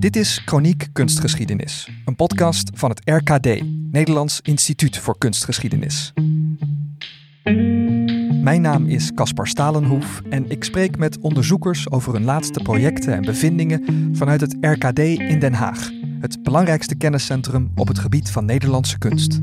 Dit is Chroniek Kunstgeschiedenis, een podcast van het RKD, Nederlands Instituut voor Kunstgeschiedenis. Mijn naam is Caspar Stalenhoef en ik spreek met onderzoekers over hun laatste projecten en bevindingen vanuit het RKD in Den Haag, het belangrijkste kenniscentrum op het gebied van Nederlandse kunst.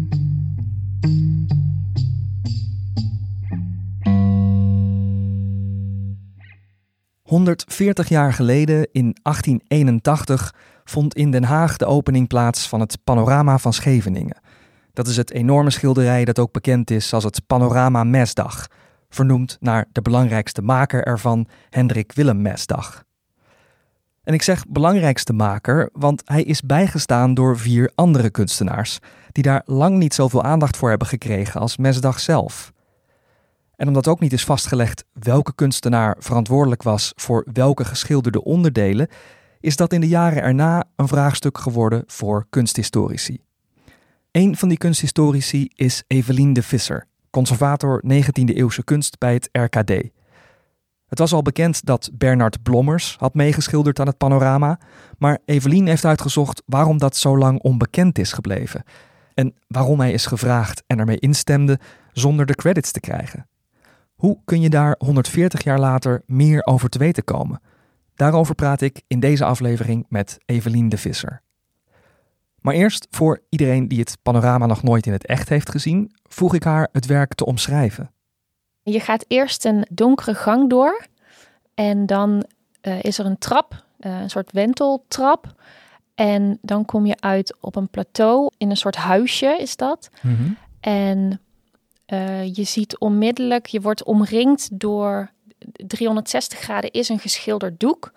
140 jaar geleden, in 1881, vond in Den Haag de opening plaats van het Panorama van Scheveningen. Dat is het enorme schilderij dat ook bekend is als het Panorama Mesdag, vernoemd naar de belangrijkste maker ervan, Hendrik Willem Mesdag. En ik zeg belangrijkste maker, want hij is bijgestaan door vier andere kunstenaars, die daar lang niet zoveel aandacht voor hebben gekregen als Mesdag zelf. En omdat ook niet is vastgelegd welke kunstenaar verantwoordelijk was voor welke geschilderde onderdelen, is dat in de jaren erna een vraagstuk geworden voor kunsthistorici. Een van die kunsthistorici is Evelien de Visser, conservator 19e-eeuwse kunst bij het RKD. Het was al bekend dat Bernard Blommers had meegeschilderd aan het panorama, maar Evelien heeft uitgezocht waarom dat zo lang onbekend is gebleven en waarom hij is gevraagd en ermee instemde zonder de credits te krijgen. Hoe kun je daar 140 jaar later meer over te weten komen? Daarover praat ik in deze aflevering met Evelien de Visser. Maar eerst, voor iedereen die het panorama nog nooit in het echt heeft gezien, vroeg ik haar het werk te omschrijven. Je gaat eerst een donkere gang door en dan uh, is er een trap, uh, een soort wenteltrap. En dan kom je uit op een plateau in een soort huisje is dat. Mm -hmm. En uh, je ziet onmiddellijk, je wordt omringd door 360 graden is een geschilderd doek.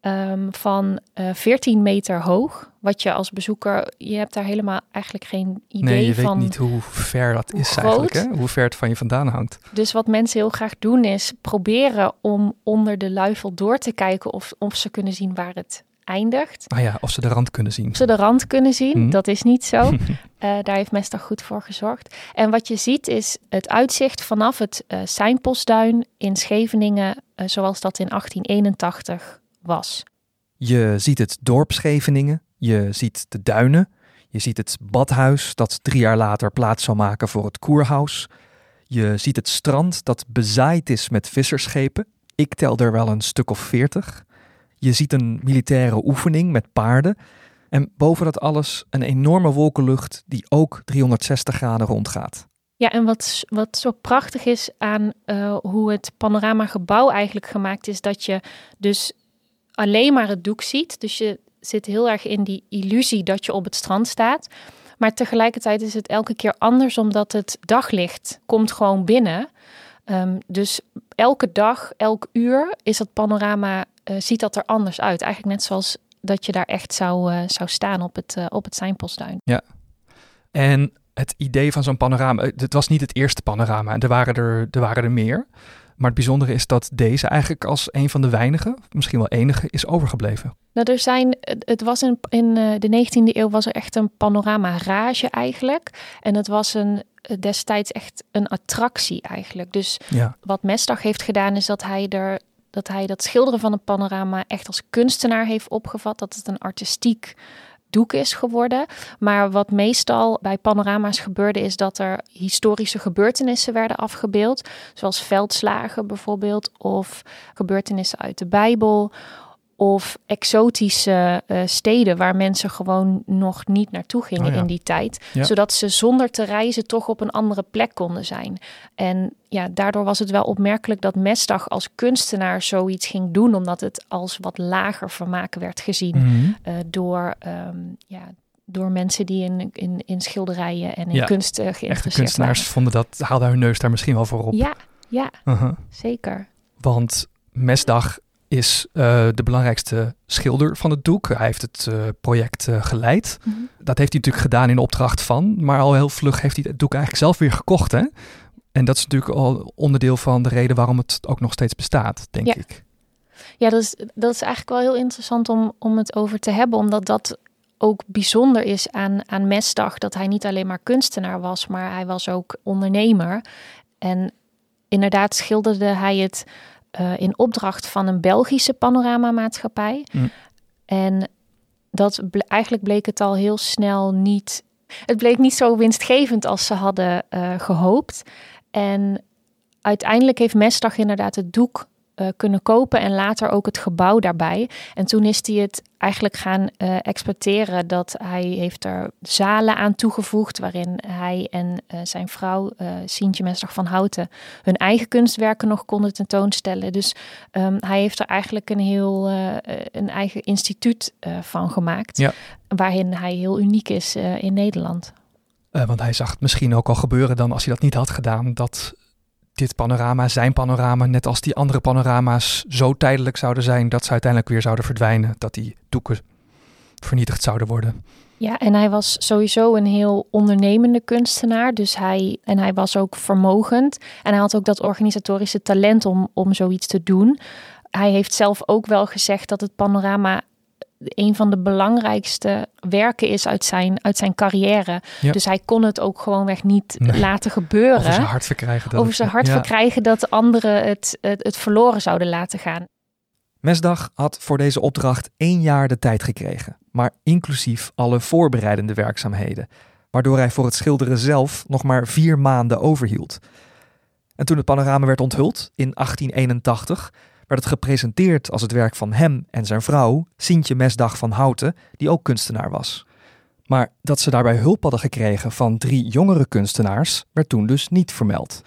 Um, van uh, 14 meter hoog. Wat je als bezoeker, je hebt daar helemaal eigenlijk geen idee van. Nee, je van weet niet hoe ver dat is groot. eigenlijk, hè? hoe ver het van je vandaan hangt. Dus wat mensen heel graag doen is proberen om onder de luifel door te kijken of, of ze kunnen zien waar het eindigt. Ah ja, of ze de rand kunnen zien. Of ze de rand kunnen zien, hmm. dat is niet zo. uh, daar heeft Mestag goed voor gezorgd. En wat je ziet is het uitzicht vanaf het uh, Seinpostduin in Scheveningen, uh, zoals dat in 1881 was. Je ziet het dorp Scheveningen, je ziet de duinen, je ziet het badhuis dat drie jaar later plaats zou maken voor het koerhuis. Je ziet het strand dat bezaaid is met vissersschepen. Ik tel er wel een stuk of veertig. Je ziet een militaire oefening met paarden. En boven dat alles een enorme wolkenlucht die ook 360 graden rondgaat. Ja, en wat, wat zo prachtig is aan uh, hoe het panoramagebouw eigenlijk gemaakt is, dat je dus alleen maar het doek ziet. Dus je zit heel erg in die illusie dat je op het strand staat. Maar tegelijkertijd is het elke keer anders, omdat het daglicht komt gewoon binnen. Um, dus elke dag, elk uur is dat panorama uh, ziet dat er anders uit. Eigenlijk net zoals dat je daar echt zou, uh, zou staan op het, uh, op het Seinpostduin. Ja, en het idee van zo'n panorama, het was niet het eerste panorama, er waren er, er waren er meer. Maar het bijzondere is dat deze eigenlijk als een van de weinige, misschien wel enige, is overgebleven. Nou, er zijn, het was in, in de 19e eeuw was er echt een panorama-rage eigenlijk. En het was een, destijds echt een attractie eigenlijk. Dus ja. wat Mestdag heeft gedaan is dat hij er dat hij dat schilderen van een panorama echt als kunstenaar heeft opgevat. Dat het een artistiek doek is geworden. Maar wat meestal bij panorama's gebeurde, is dat er historische gebeurtenissen werden afgebeeld. Zoals veldslagen bijvoorbeeld, of gebeurtenissen uit de Bijbel of exotische uh, steden waar mensen gewoon nog niet naartoe gingen oh ja. in die tijd. Ja. Zodat ze zonder te reizen toch op een andere plek konden zijn. En ja, daardoor was het wel opmerkelijk dat Mesdag als kunstenaar zoiets ging doen, omdat het als wat lager vermaak werd gezien mm -hmm. uh, door, um, ja, door mensen die in, in, in schilderijen en in ja. kunst uh, geïnteresseerd Echte kunstenaars waren. vonden dat, haalden hun neus daar misschien wel voor op. Ja, ja, -huh. zeker. Want Mesdag is uh, de belangrijkste schilder van het doek. Hij heeft het uh, project uh, geleid. Mm -hmm. Dat heeft hij natuurlijk gedaan in opdracht van. Maar al heel vlug heeft hij het doek eigenlijk zelf weer gekocht. Hè? En dat is natuurlijk al onderdeel van de reden waarom het ook nog steeds bestaat, denk ja. ik. Ja, dat is, dat is eigenlijk wel heel interessant om, om het over te hebben. Omdat dat ook bijzonder is aan, aan Mesdag. Dat hij niet alleen maar kunstenaar was, maar hij was ook ondernemer. En inderdaad schilderde hij het uh, in opdracht van een Belgische panoramamaatschappij. Mm. En dat eigenlijk bleek het al heel snel niet. Het bleek niet zo winstgevend als ze hadden uh, gehoopt. En uiteindelijk heeft Mesdag inderdaad het doek uh, kunnen kopen en later ook het gebouw daarbij. En toen is hij het eigenlijk gaan uh, exploiteren. Dat hij heeft er zalen aan toegevoegd waarin hij en uh, zijn vrouw Sientje Mesdag van Houten hun eigen kunstwerken nog konden tentoonstellen. Dus um, hij heeft er eigenlijk een heel een eigen instituut van gemaakt. Ja. Waarin hij heel uniek is in Nederland. want hij zag het misschien ook al gebeuren dan als hij dat niet had gedaan. Dat dit panorama, zijn panorama, net als die andere panorama's, zo tijdelijk zouden zijn dat ze uiteindelijk weer zouden verdwijnen. Dat die doeken vernietigd zouden worden. Ja, en hij was sowieso een heel ondernemende kunstenaar. Dus hij, en hij was ook vermogend. En hij had ook dat organisatorische talent om, om zoiets te doen. Hij heeft zelf ook wel gezegd dat het panorama een van de belangrijkste werken is uit zijn, uit zijn carrière. Dus hij kon het ook gewoonweg niet laten gebeuren. Over zijn hart verkrijgen. Dat over zijn hart verkrijgen dat anderen het, het, het verloren zouden laten gaan. Mesdag had voor deze opdracht één jaar de tijd gekregen, maar inclusief alle voorbereidende werkzaamheden, waardoor hij voor het schilderen zelf nog maar vier maanden overhield. En toen het panorama werd onthuld in 1881, werd het gepresenteerd als het werk van hem en zijn vrouw, Sientje Mesdag van Houten, die ook kunstenaar was. Maar dat ze daarbij hulp hadden gekregen van drie jongere kunstenaars, werd toen dus niet vermeld.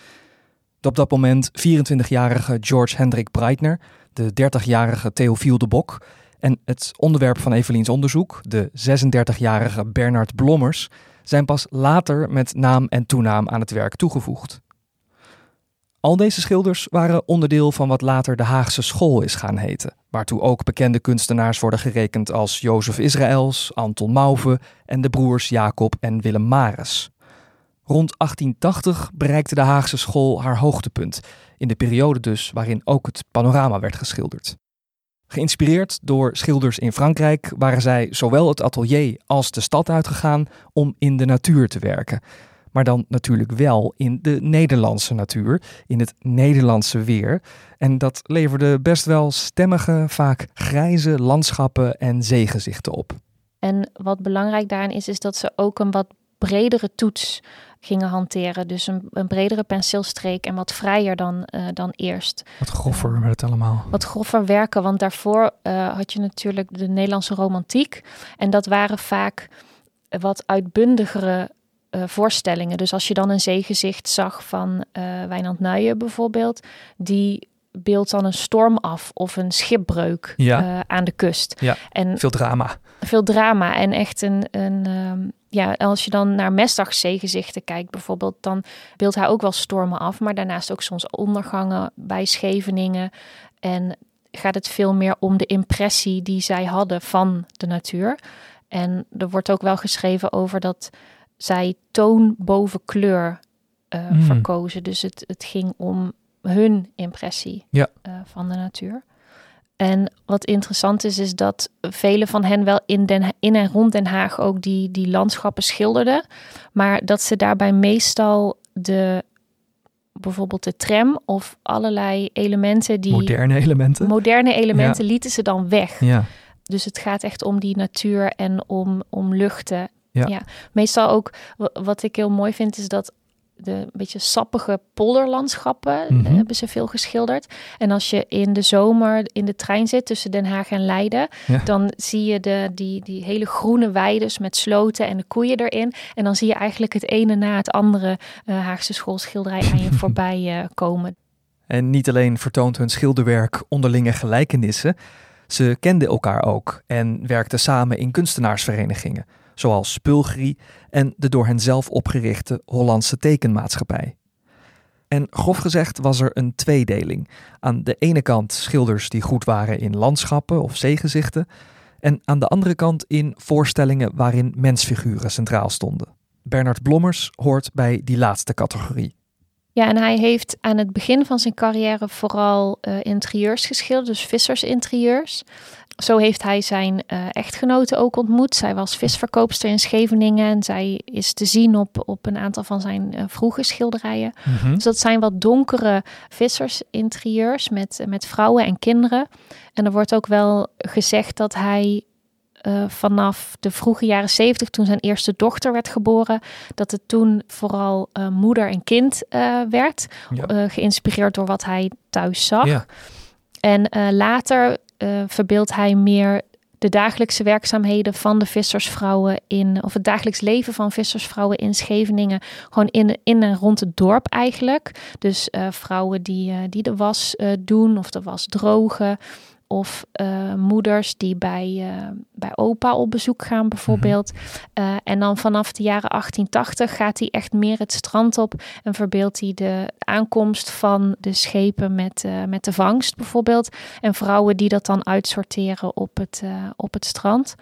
De op dat moment 24-jarige George Hendrik Breitner, de 30-jarige Theofiel de Bok en het onderwerp van Eveliens onderzoek, de 36-jarige Bernard Blommers, zijn pas later met naam en toenaam aan het werk toegevoegd. Al deze schilders waren onderdeel van wat later de Haagse School is gaan heten, waartoe ook bekende kunstenaars worden gerekend als Jozef Israëls, Anton Mauve en de broers Jacob en Willem Maris. Rond 1880 bereikte de Haagse School haar hoogtepunt, in de periode dus waarin ook het panorama werd geschilderd. Geïnspireerd door schilders in Frankrijk waren zij zowel het atelier als de stad uitgegaan om in de natuur te werken maar dan natuurlijk wel in de Nederlandse natuur, in het Nederlandse weer. En dat leverde best wel stemmige, vaak grijze landschappen en zeegezichten op. En wat belangrijk daarin is, is dat ze ook een wat bredere toets gingen hanteren. Dus een, een bredere penseelstreek en wat vrijer dan, uh, dan eerst. Wat groffer met het allemaal. Wat groffer werken, want daarvoor uh, had je natuurlijk de Nederlandse romantiek. En dat waren vaak wat uitbundigere uh, voorstellingen. Dus als je dan een zeegezicht zag van uh, Wijnand Nuijen bijvoorbeeld, die beeldt dan een storm af of een schipbreuk ja. uh, aan de kust. Ja, en veel drama. Veel drama en echt een, een um, ja, als je dan naar Mesdag zeegezichten kijkt bijvoorbeeld, dan beeldt hij ook wel stormen af, maar daarnaast ook soms ondergangen bij Scheveningen en gaat het veel meer om de impressie die zij hadden van de natuur. En er wordt ook wel geschreven over dat zij toon boven kleur uh, verkozen. Dus het, het ging om hun impressie ja. uh, van de natuur. En wat interessant is, is dat velen van hen wel in, den, in en rond Den Haag ook die, die landschappen schilderden. Maar dat ze daarbij meestal de, bijvoorbeeld de tram of allerlei elementen die... Moderne elementen? Moderne elementen lieten ze dan weg. Ja. Dus het gaat echt om die natuur en om, om luchten ja. meestal ook wat ik heel mooi vind is dat de beetje sappige polderlandschappen mm hebben ze veel geschilderd. En als je in de zomer in de trein zit tussen Den Haag en Leiden, dan zie je de, die, die hele groene weides met sloten en de koeien erin. En dan zie je eigenlijk het ene na het andere uh, Haagse schoolschilderij aan je voorbij uh, komen. En niet alleen vertoont hun schilderwerk onderlinge gelijkenissen, ze kenden elkaar ook en werkten samen in kunstenaarsverenigingen zoals Spulgri en de door hen zelf opgerichte Hollandse tekenmaatschappij. En grof gezegd was er een tweedeling. Aan de ene kant schilders die goed waren in landschappen of zeegezichten, en aan de andere kant in voorstellingen waarin mensfiguren centraal stonden. Bernard Blommers hoort bij die laatste categorie. Ja, en hij heeft aan het begin van zijn carrière vooral uh, interieurs geschilderd, dus vissersinterieurs. Zo heeft hij zijn uh, echtgenote ook ontmoet. Zij was visverkoopster in Scheveningen en zij is te zien op, op een aantal van zijn uh, vroege schilderijen. Mm Dus dat zijn wat donkere vissersinterieurs met, met vrouwen en kinderen. En er wordt ook wel gezegd dat hij uh, vanaf de vroege jaren zeventig, toen zijn eerste dochter werd geboren, dat het toen vooral uh, moeder en kind uh, werd. geïnspireerd door wat hij thuis zag. Ja. En later verbeeldt hij meer de dagelijkse werkzaamheden van de vissersvrouwen in, of het dagelijks leven van vissersvrouwen in Scheveningen, gewoon in, in en rond het dorp eigenlijk. Dus vrouwen die, die de was doen of de was drogen. Of uh, moeders die bij, uh, bij opa op bezoek gaan, bijvoorbeeld. Uh, en dan vanaf de jaren 1880 gaat hij echt meer het strand op en verbeeldt hij de aankomst van de schepen met, met de vangst, bijvoorbeeld. En vrouwen die dat dan uitsorteren op het, op het strand.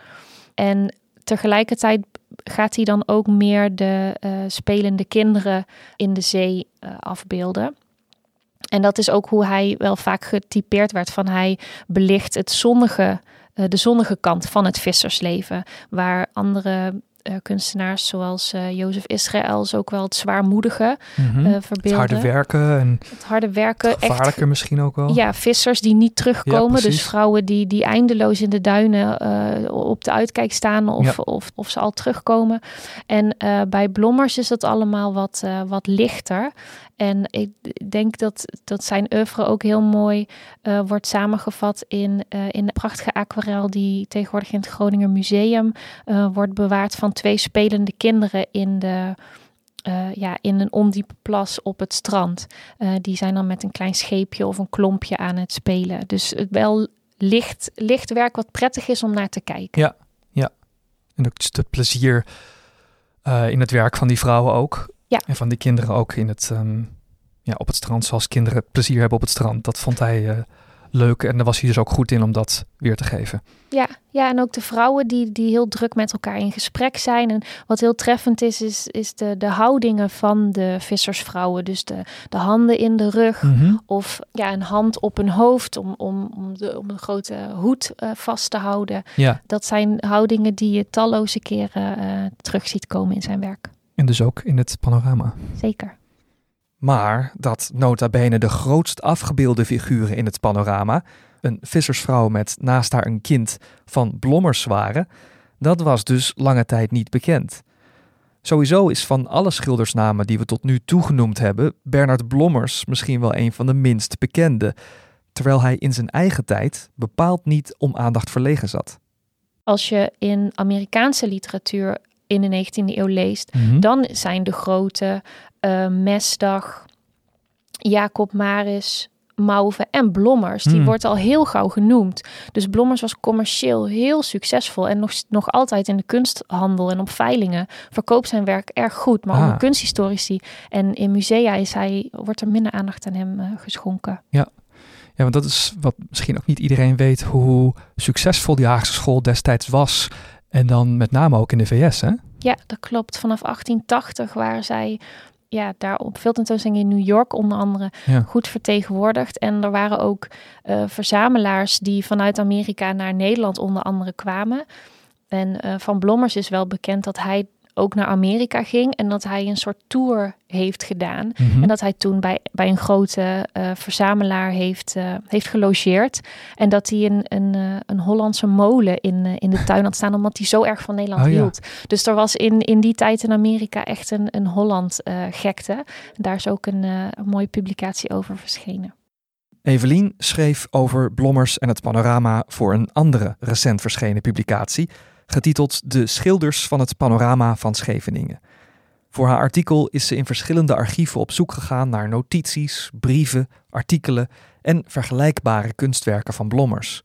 En tegelijkertijd gaat hij dan ook meer de spelende kinderen in de zee afbeelden. En dat is ook hoe hij wel vaak getypeerd werd van hij belicht het zonnige, uh, de zonnige kant van het vissersleven. Waar andere uh, kunstenaars zoals uh, Jozef Israëls ook wel het zwaarmoedige mm -hmm. Het harde werken en het harde werken. Het gevaarlijke echt, misschien ook wel. Ja, vissers die niet terugkomen. dus vrouwen die, die eindeloos in de duinen op de uitkijk staan of, ja. of, of ze al terugkomen. En bij Blommers is dat allemaal wat, wat lichter. En ik denk dat, dat zijn oeuvre ook heel mooi uh, wordt samengevat in, uh, in de prachtige aquarel die tegenwoordig in het Groninger Museum uh, wordt bewaard van twee spelende kinderen in de. ja, in een ondiepe plas op het strand. die zijn dan met een klein scheepje of een klompje aan het spelen. Dus het wel licht, licht werk wat prettig is om naar te kijken. Ja, ja. En ook het plezier in het werk van die vrouwen ook. Ja. En van die kinderen ook in het, ehm, ja, op het strand, zoals kinderen plezier hebben op het strand. Dat vond hij uh, leuk en daar was hij dus ook goed in om dat weer te geven. Ja, ja en ook de vrouwen die, die heel druk met elkaar in gesprek zijn. En wat heel treffend is, is, is de, de houdingen van de vissersvrouwen. Dus de, de handen in de rug mhm. of ja, een hand op hun hoofd om, om, om, de, om een grote hoed uh, vast te houden. Ja. Dat zijn houdingen die je talloze keren uh, terug ziet komen in zijn werk. En dus ook in het panorama. Zeker. Maar dat nota bene de grootst afgebeelde figuren in het panorama, een vissersvrouw met naast haar een kind van blommers waren, dat was dus lange tijd niet bekend. Sowieso is van alle schildersnamen die we tot nu toe genoemd hebben, Bernard Blommers misschien wel een van de minst bekende, terwijl hij in zijn eigen tijd bepaald niet om aandacht verlegen zat. Als je in Amerikaanse literatuur in de 19e eeuw leest, mhm. dan zijn de grote uh, Mesdag, Jacob Maris, Mauve en Blommers. Die hmm. wordt al heel gauw genoemd. Dus Blommers was commercieel heel succesvol en nog, nog altijd in de kunsthandel en op veilingen verkoopt zijn werk erg goed. Maar ah. kunsthistorici en in musea is hij, wordt er minder aandacht aan hem uh, geschonken. Ja. Ja, want dat is wat misschien ook niet iedereen weet hoe succesvol die Haagse school destijds was. En dan met name ook in de VS, hè? Ja, dat klopt. Vanaf 1880 waren zij ja, daar op veel tentoonstellingen in New York onder andere goed vertegenwoordigd. En er waren ook uh, verzamelaars die vanuit Amerika naar Nederland onder andere kwamen. En uh, Van Blommers is wel bekend dat hij ook naar Amerika ging en dat hij een soort tour heeft gedaan. Mhm. En dat hij toen bij, bij een grote uh, verzamelaar heeft, uh, heeft gelogeerd. En dat hij een, een, uh, een Hollandse molen in, in de tuin had staan, omdat hij zo erg van Nederland oh, hield. Ja. Dus er was in, in die tijd in Amerika echt een, een Holland gekte. Daar is ook een, een mooie publicatie over verschenen. Evelien schreef over Blommers en het panorama voor een andere recent verschenen publicatie, getiteld De Schilders van het Panorama van Scheveningen. Voor haar artikel is ze in verschillende archieven op zoek gegaan naar notities, brieven, artikelen en vergelijkbare kunstwerken van Blommers.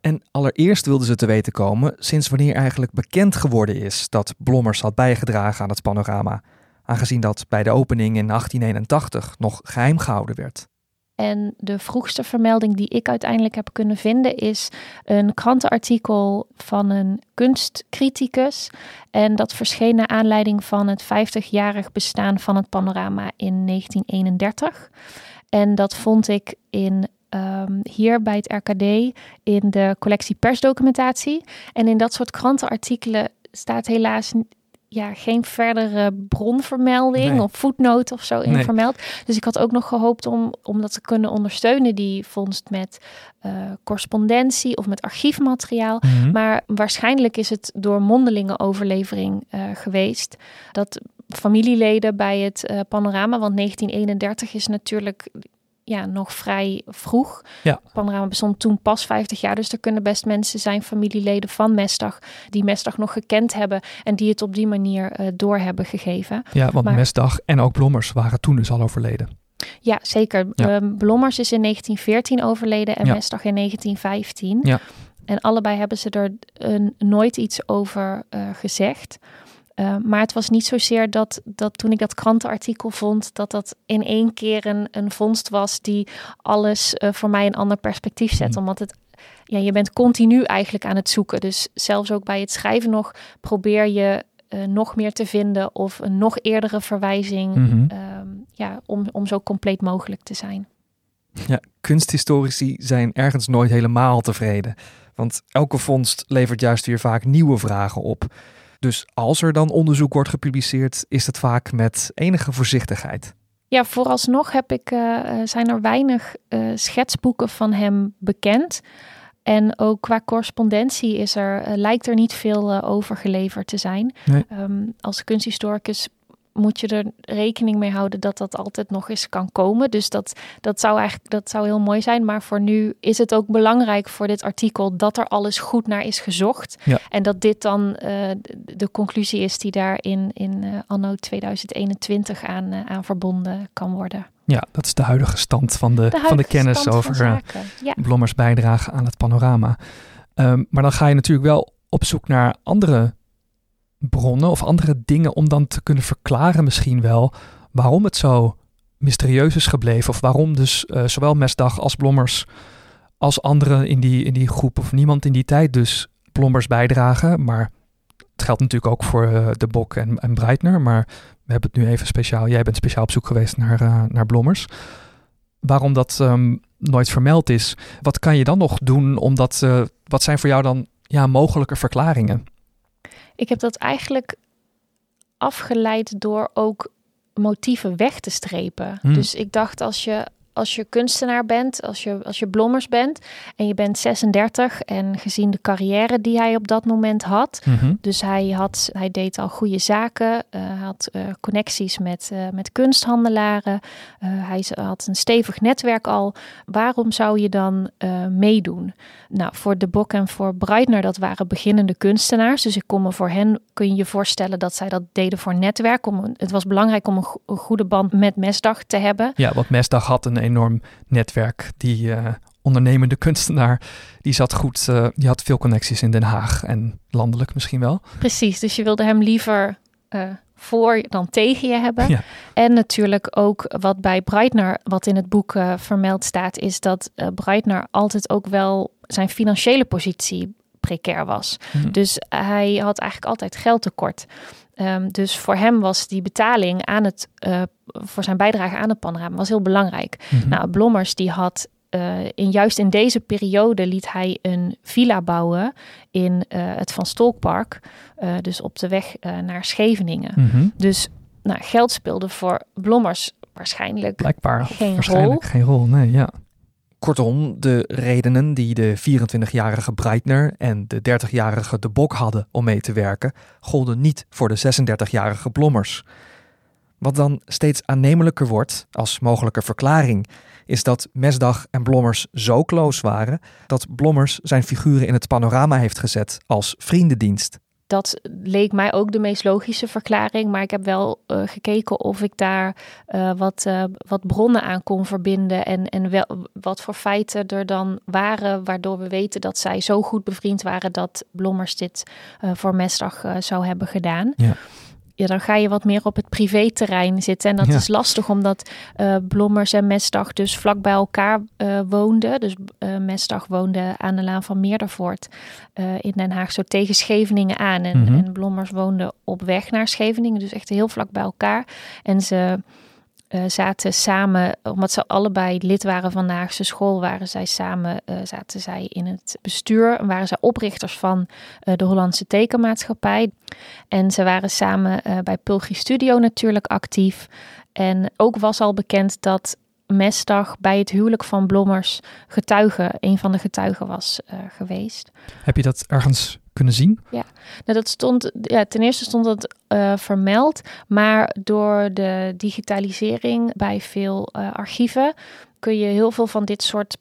En allereerst wilde ze te weten komen sinds wanneer eigenlijk bekend geworden is dat Blommers had bijgedragen aan het panorama, aangezien dat bij de opening in 1881 nog geheim gehouden werd. En de vroegste vermelding die ik uiteindelijk heb kunnen vinden is een krantenartikel van een kunstcriticus. En dat verscheen naar aanleiding van het 50-jarig bestaan van het panorama in 1931. En dat vond ik in um, hier bij het RKD in de collectie persdocumentatie. En in dat soort krantenartikelen staat helaas ja, geen verdere bronvermelding of voetnoot of zo in vermeld. Dus ik had ook nog gehoopt om, om dat te kunnen ondersteunen, die vondst met uh, correspondentie of met archiefmateriaal. Mhm. Maar waarschijnlijk is het door mondelinge overlevering uh, geweest dat familieleden bij het uh, panorama, want 1931 is natuurlijk ja, nog vrij vroeg. Ja. Panorama bestond toen pas 50 jaar. Dus er kunnen best mensen zijn, familieleden van Mestdag, die Mestdag nog gekend hebben en die het op die manier uh, door hebben gegeven. Ja, want maar, Mestdag en ook Blommers waren toen dus al overleden. Ja, zeker. Ja. Ehm, Blommers is in 1914 overleden en ja. Mestdag in 1915. Ja. En allebei hebben ze er uh, nooit iets over uh, gezegd. Uh, maar het was niet zozeer dat, dat toen ik dat krantenartikel vond, dat dat in één keer een, een vondst was die alles uh, voor mij een ander perspectief zet. Mm. Omdat het, ja, je bent continu eigenlijk aan het zoeken. Dus zelfs ook bij het schrijven nog probeer je uh, nog meer te vinden of een nog eerdere verwijzing mm -hmm. ja, om, om zo compleet mogelijk te zijn. Ja, kunsthistorici zijn ergens nooit helemaal tevreden. Want elke vondst levert juist weer vaak nieuwe vragen op. Dus als er dan onderzoek wordt gepubliceerd, is het vaak met enige voorzichtigheid. Ja, vooralsnog heb ik, uh, zijn er weinig uh, schetsboeken van hem bekend. En ook qua correspondentie is er, lijkt er niet veel over geleverd te zijn. Nee. Um, als kunsthistoricus moet je er rekening mee houden dat dat altijd nog eens kan komen. Dus dat, dat zou eigenlijk dat zou heel mooi zijn. Maar voor nu is het ook belangrijk voor dit artikel dat er alles goed naar is gezocht. Ja. En dat dit dan uh, de conclusie is die daar in, in uh, anno 2021 aan, uh, aan verbonden kan worden. Ja, dat is de huidige stand van de, de van de kennis over ja. Blommers bijdrage aan het panorama. Um, maar dan ga je natuurlijk wel op zoek naar andere bronnen of andere dingen om dan te kunnen verklaren misschien wel waarom het zo mysterieus is gebleven. Of waarom dus uh, zowel Mesdag als Blommers als anderen in die, in die groep of niemand in die tijd dus Blommers bijdragen. Maar het geldt natuurlijk ook voor uh, De Bok en, en Breitner. Maar we hebben het nu even speciaal. Jij bent speciaal op zoek geweest naar, uh, naar Blommers. Waarom dat um, nooit vermeld is. Wat kan je dan nog doen? Omdat, wat zijn voor jou dan ja, mogelijke verklaringen? Ik heb dat eigenlijk afgeleid door ook motieven weg te strepen. Hmm. Dus ik dacht als je als je kunstenaar bent, als je, als je blommers bent en je bent 36 en gezien de carrière die hij op dat moment had, mhm. dus hij, had, hij deed al goede zaken, uh, had uh, connecties met, uh, met kunsthandelaren, hij had een stevig netwerk al. Waarom zou je dan meedoen? Nou, voor De Bok en voor Breitner, dat waren beginnende kunstenaars, dus ik kon me voor hen, kun je je voorstellen dat zij dat deden voor netwerk. Om, het was belangrijk om een, een goede band met Mesdag te hebben. Ja, want Mesdag had een enorm netwerk. Die uh, ondernemende kunstenaar, die zat goed, uh, die had veel connecties in Den Haag en landelijk misschien wel. Precies, dus je wilde hem liever uh, voor dan tegen je hebben. Ja. En natuurlijk ook wat bij Breitner, wat in het boek vermeld staat, is dat Breitner altijd ook wel zijn financiële positie precair was. Mhm. Dus hij had eigenlijk altijd geld tekort. Um, dus voor hem was die betaling aan het, uh, voor zijn bijdrage aan het panorama was heel belangrijk. Mm Nou, Blommers die had uh, in, juist in deze periode liet hij een villa bouwen in uh, het Van Stolkpark, dus op de weg naar Scheveningen. Mm -hmm. Dus nou, geld speelde voor Blommers waarschijnlijk Blijkbaar geen waarschijnlijk rol. geen rol, nee, ja. Kortom, de redenen die de 24-jarige Breitner en de 30-jarige De Bok hadden om mee te werken, golden niet voor de 36-jarige Blommers. Wat dan steeds aannemelijker wordt als mogelijke verklaring, is dat Mesdag en Blommers zo close waren dat Blommers zijn figuren in het panorama heeft gezet als vriendendienst dat leek mij ook de meest logische verklaring. Maar ik heb wel uh, gekeken of ik daar uh, wat, uh, wat bronnen aan kon verbinden. En, en wel, wat voor feiten er dan waren. Waardoor we weten dat zij zo goed bevriend waren dat Blommers dit voor Mesdag zou hebben gedaan. Ja ja, dan ga je wat meer op het privéterrein zitten. En dat is lastig omdat uh, Blommers en Mesdag dus vlak bij elkaar uh, woonden. Dus uh, Mesdag woonde aan de Laan van Meerdervoort in Den Haag, zo tegen Scheveningen aan. En, mm en Blommers woonde op weg naar Scheveningen, dus echt heel vlak bij elkaar. En ze uh, zaten samen, omdat ze allebei lid waren van de Haagse school, waren zij samen, uh, zaten zij in het bestuur en waren zij oprichters van uh, de Hollandse tekenmaatschappij. En ze waren samen bij Pulgi Studio natuurlijk actief. En ook was al bekend dat Mesdag bij het huwelijk van Blommers getuige, een van de getuigen was geweest. Heb je dat ergens kunnen zien? Ja, nou, dat stond, ja, ten eerste stond dat uh, vermeld, maar door de digitalisering bij veel uh, archieven kun je heel veel van dit soort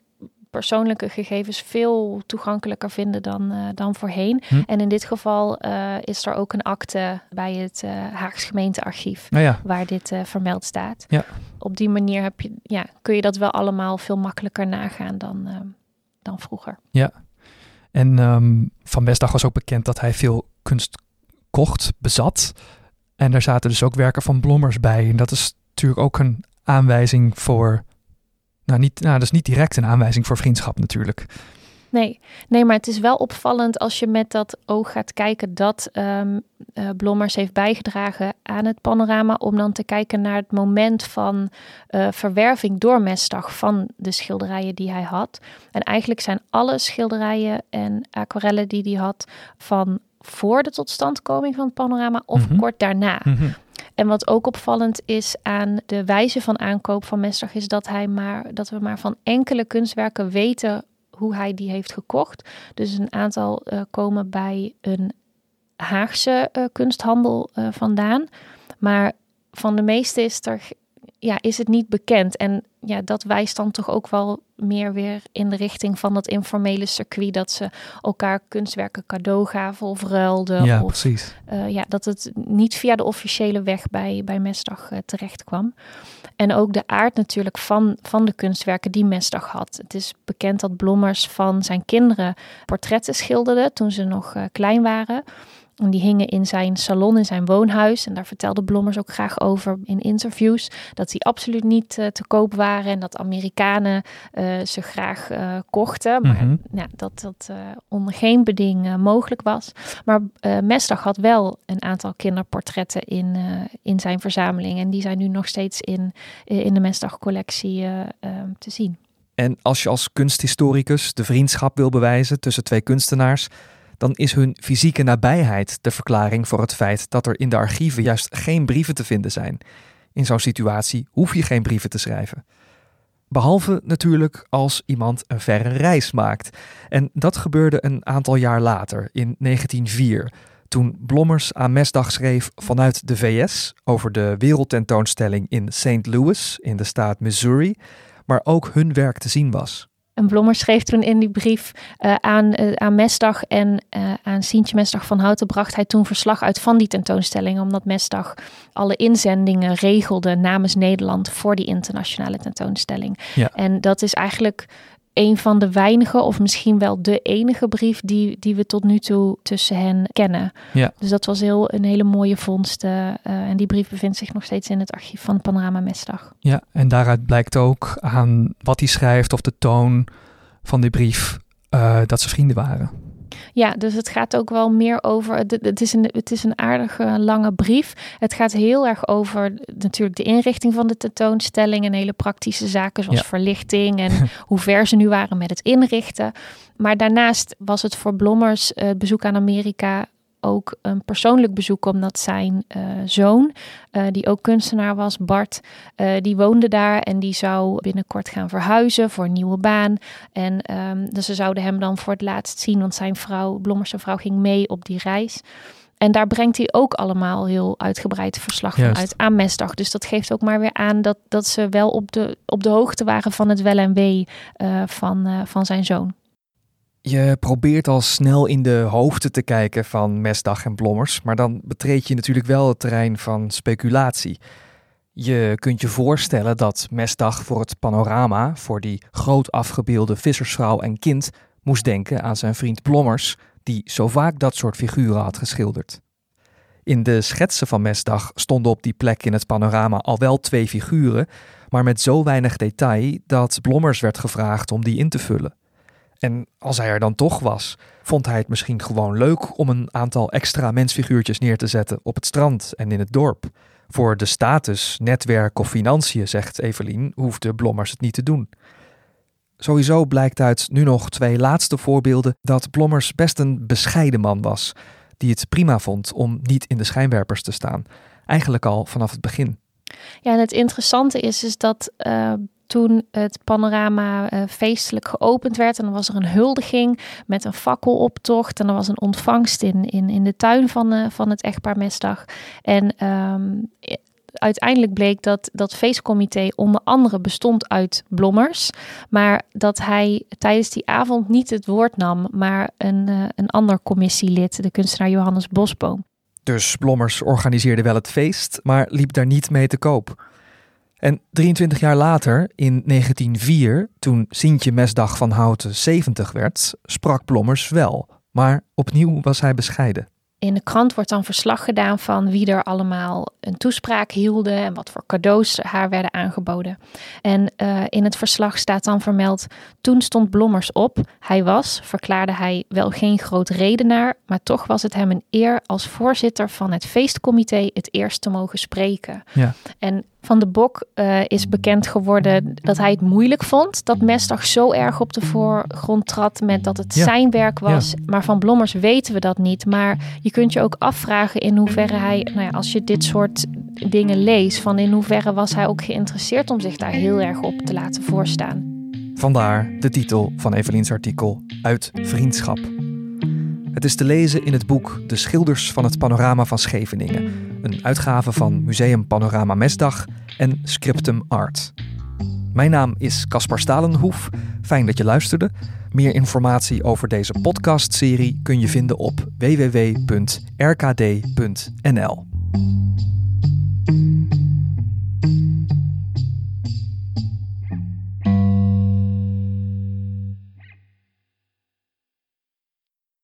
persoonlijke gegevens veel toegankelijker vinden dan, uh, dan voorheen. Hm. En in dit geval is er ook een akte bij het Haags gemeentearchief nou ja. waar dit vermeld staat. Ja. Op die manier heb je, ja, kun je dat wel allemaal veel makkelijker nagaan dan, dan vroeger. Ja, en um, Van Bestdag was ook bekend dat hij veel kunst kocht, bezat. En daar zaten dus ook werken van Blommers bij. En dat is natuurlijk ook een aanwijzing voor. Nou, niet, nou, dat is niet direct een aanwijzing voor vriendschap natuurlijk. Nee, nee, maar het is wel opvallend als je met dat oog gaat kijken dat um, uh, Blommers heeft bijgedragen aan het panorama. Om dan te kijken naar het moment van uh, verwerving door Mesdag van de schilderijen die hij had. En eigenlijk zijn alle schilderijen en aquarellen die hij had van voor de totstandkoming van het panorama of mm -hmm. kort daarna. Mm -hmm. En wat ook opvallend is aan de wijze van aankoop van Mesdag is dat hij maar dat we maar van enkele kunstwerken weten hoe hij die heeft gekocht. Dus een aantal uh, komen bij een Haagse uh, kunsthandel uh, vandaan. Maar van de meeste is, er, ja, is het niet bekend. En ja, dat wijst dan toch ook wel meer weer in de richting van dat informele circuit. Dat ze elkaar kunstwerken cadeau gaven of ruilden. Ja, of, precies. Uh, ja, dat het niet via de officiële weg bij, bij Mesdag uh, terecht kwam. En ook de aard natuurlijk van, van de kunstwerken die Mesdag had. Het is bekend dat Blommers van zijn kinderen portretten schilderde toen ze nog uh, klein waren. En die hingen in zijn salon, in zijn woonhuis. En daar vertelde Blommers ook graag over in interviews. Dat die absoluut niet uh, te koop waren. En dat Amerikanen uh, ze graag uh, kochten. Maar mm -hmm. ja, dat dat onder geen beding mogelijk was. Maar Mesdag had wel een aantal kinderportretten in, in zijn verzameling. En die zijn nu nog steeds in, in de Mesdag collectie te zien. En als je als kunsthistoricus de vriendschap wil bewijzen tussen twee kunstenaars dan is hun fysieke nabijheid de verklaring voor het feit dat er in de archieven juist geen brieven te vinden zijn. In zo'n situatie hoef je geen brieven te schrijven. Behalve natuurlijk als iemand een verre reis maakt. En dat gebeurde een aantal jaar later, in 1904, toen Blommers aan Mesdag schreef vanuit de VS over de wereldtentoonstelling in St. Louis in de staat Missouri, maar ook hun werk te zien was. En Blommer schreef toen in die brief uh, aan, uh, aan Mesdag en uh, aan Sientje Mesdag van Houten bracht hij toen verslag uit van die tentoonstelling, omdat Mesdag alle inzendingen regelde namens Nederland voor die internationale tentoonstelling. Ja. En dat is eigenlijk een van de weinige, of misschien wel de enige brief die, die we tot nu toe tussen hen kennen. Ja. Dus dat was heel, een hele mooie vondst. Uh, uh, en die brief bevindt zich nog steeds in het archief van Panorama Mesdag. Ja, en daaruit blijkt ook aan wat hij schrijft of de toon van die brief uh, dat ze vrienden waren. Ja, dus het gaat ook wel meer over. Het is een, het is een aardige lange brief. Het gaat heel erg over natuurlijk de inrichting van de tentoonstelling en hele praktische zaken zoals ja. verlichting en hoe ver ze nu waren met het inrichten. Maar daarnaast was het voor Blommers het bezoek aan Amerika ook een persoonlijk bezoek, omdat zijn uh, zoon, uh, die ook kunstenaar was, Bart, uh, die woonde daar en die zou binnenkort gaan verhuizen voor een nieuwe baan. En um, dus ze zouden hem dan voor het laatst zien, want zijn vrouw, Blommers vrouw, ging mee op die reis. En daar brengt hij ook allemaal heel uitgebreid verslag van uit aan Mesdag. Dus dat geeft ook maar weer aan dat, dat ze wel op de, op de hoogte waren van het wel en wee van, van zijn zoon. Je probeert al snel in de hoofden te kijken van Mesdag en Blommers, maar dan betreed je natuurlijk wel het terrein van speculatie. Je kunt je voorstellen dat Mesdag voor het panorama, voor die groot afgebeelde vissersvrouw en kind, moest denken aan zijn vriend Blommers, die zo vaak dat soort figuren had geschilderd. In de schetsen van Mesdag stonden op die plek in het panorama al wel twee figuren, maar met zo weinig detail dat Blommers werd gevraagd om die in te vullen. En als hij er dan toch was, vond hij het misschien gewoon leuk om een aantal extra mensfiguurtjes neer te zetten op het strand en in het dorp. Voor de status, netwerk of financiën, zegt Evelien, hoefde Blommers het niet te doen. Sowieso blijkt uit nu nog twee laatste voorbeelden dat Blommers best een bescheiden man was, die het prima vond om niet in de schijnwerpers te staan. Eigenlijk al vanaf het begin. Ja, en het interessante is, is dat uh, toen het panorama uh, feestelijk geopend werd. En dan was er een huldiging met een fakkeloptocht. En er was een ontvangst in, in, in de tuin van, uh, van het echtpaar Mesdag. En um, uiteindelijk bleek dat dat feestcomité onder andere bestond uit Blommers. Maar dat hij tijdens die avond niet het woord nam, maar een, uh, een ander commissielid, de kunstenaar Johannes Bosboom. Dus Blommers organiseerde wel het feest, maar liep daar niet mee te koop. En 23 jaar later, in 1904, toen Sintje Mesdag van Houten 70 werd, sprak Blommers wel. Maar opnieuw was hij bescheiden. In de krant wordt dan verslag gedaan van wie er allemaal een toespraak hielden en wat voor cadeaus haar werden aangeboden. En uh, in het verslag staat dan vermeld: toen stond Blommers op. Hij was, verklaarde hij, wel geen groot redenaar, maar toch was het hem een eer als voorzitter van het feestcomité het eerst te mogen spreken. Ja. En van de Bok uh, is bekend geworden dat hij het moeilijk vond dat Mesdag zo erg op de voorgrond trad met dat het zijn werk was. Maar van Blommers weten we dat niet. Maar je kunt je ook afvragen in hoeverre hij, nou ja, als je dit soort dingen leest, van in hoeverre was hij ook geïnteresseerd om zich daar heel erg op te laten voorstaan. Vandaar de titel van Evelien's artikel Uit Vriendschap. Het is te lezen in het boek De Schilders van het Panorama van Scheveningen, een uitgave van Museum Panorama Mesdag en Scriptum Art. Mijn naam is Caspar Stalenhoef. Fijn dat je luisterde. Meer informatie over deze podcastserie kun je vinden op www.rkd.nl.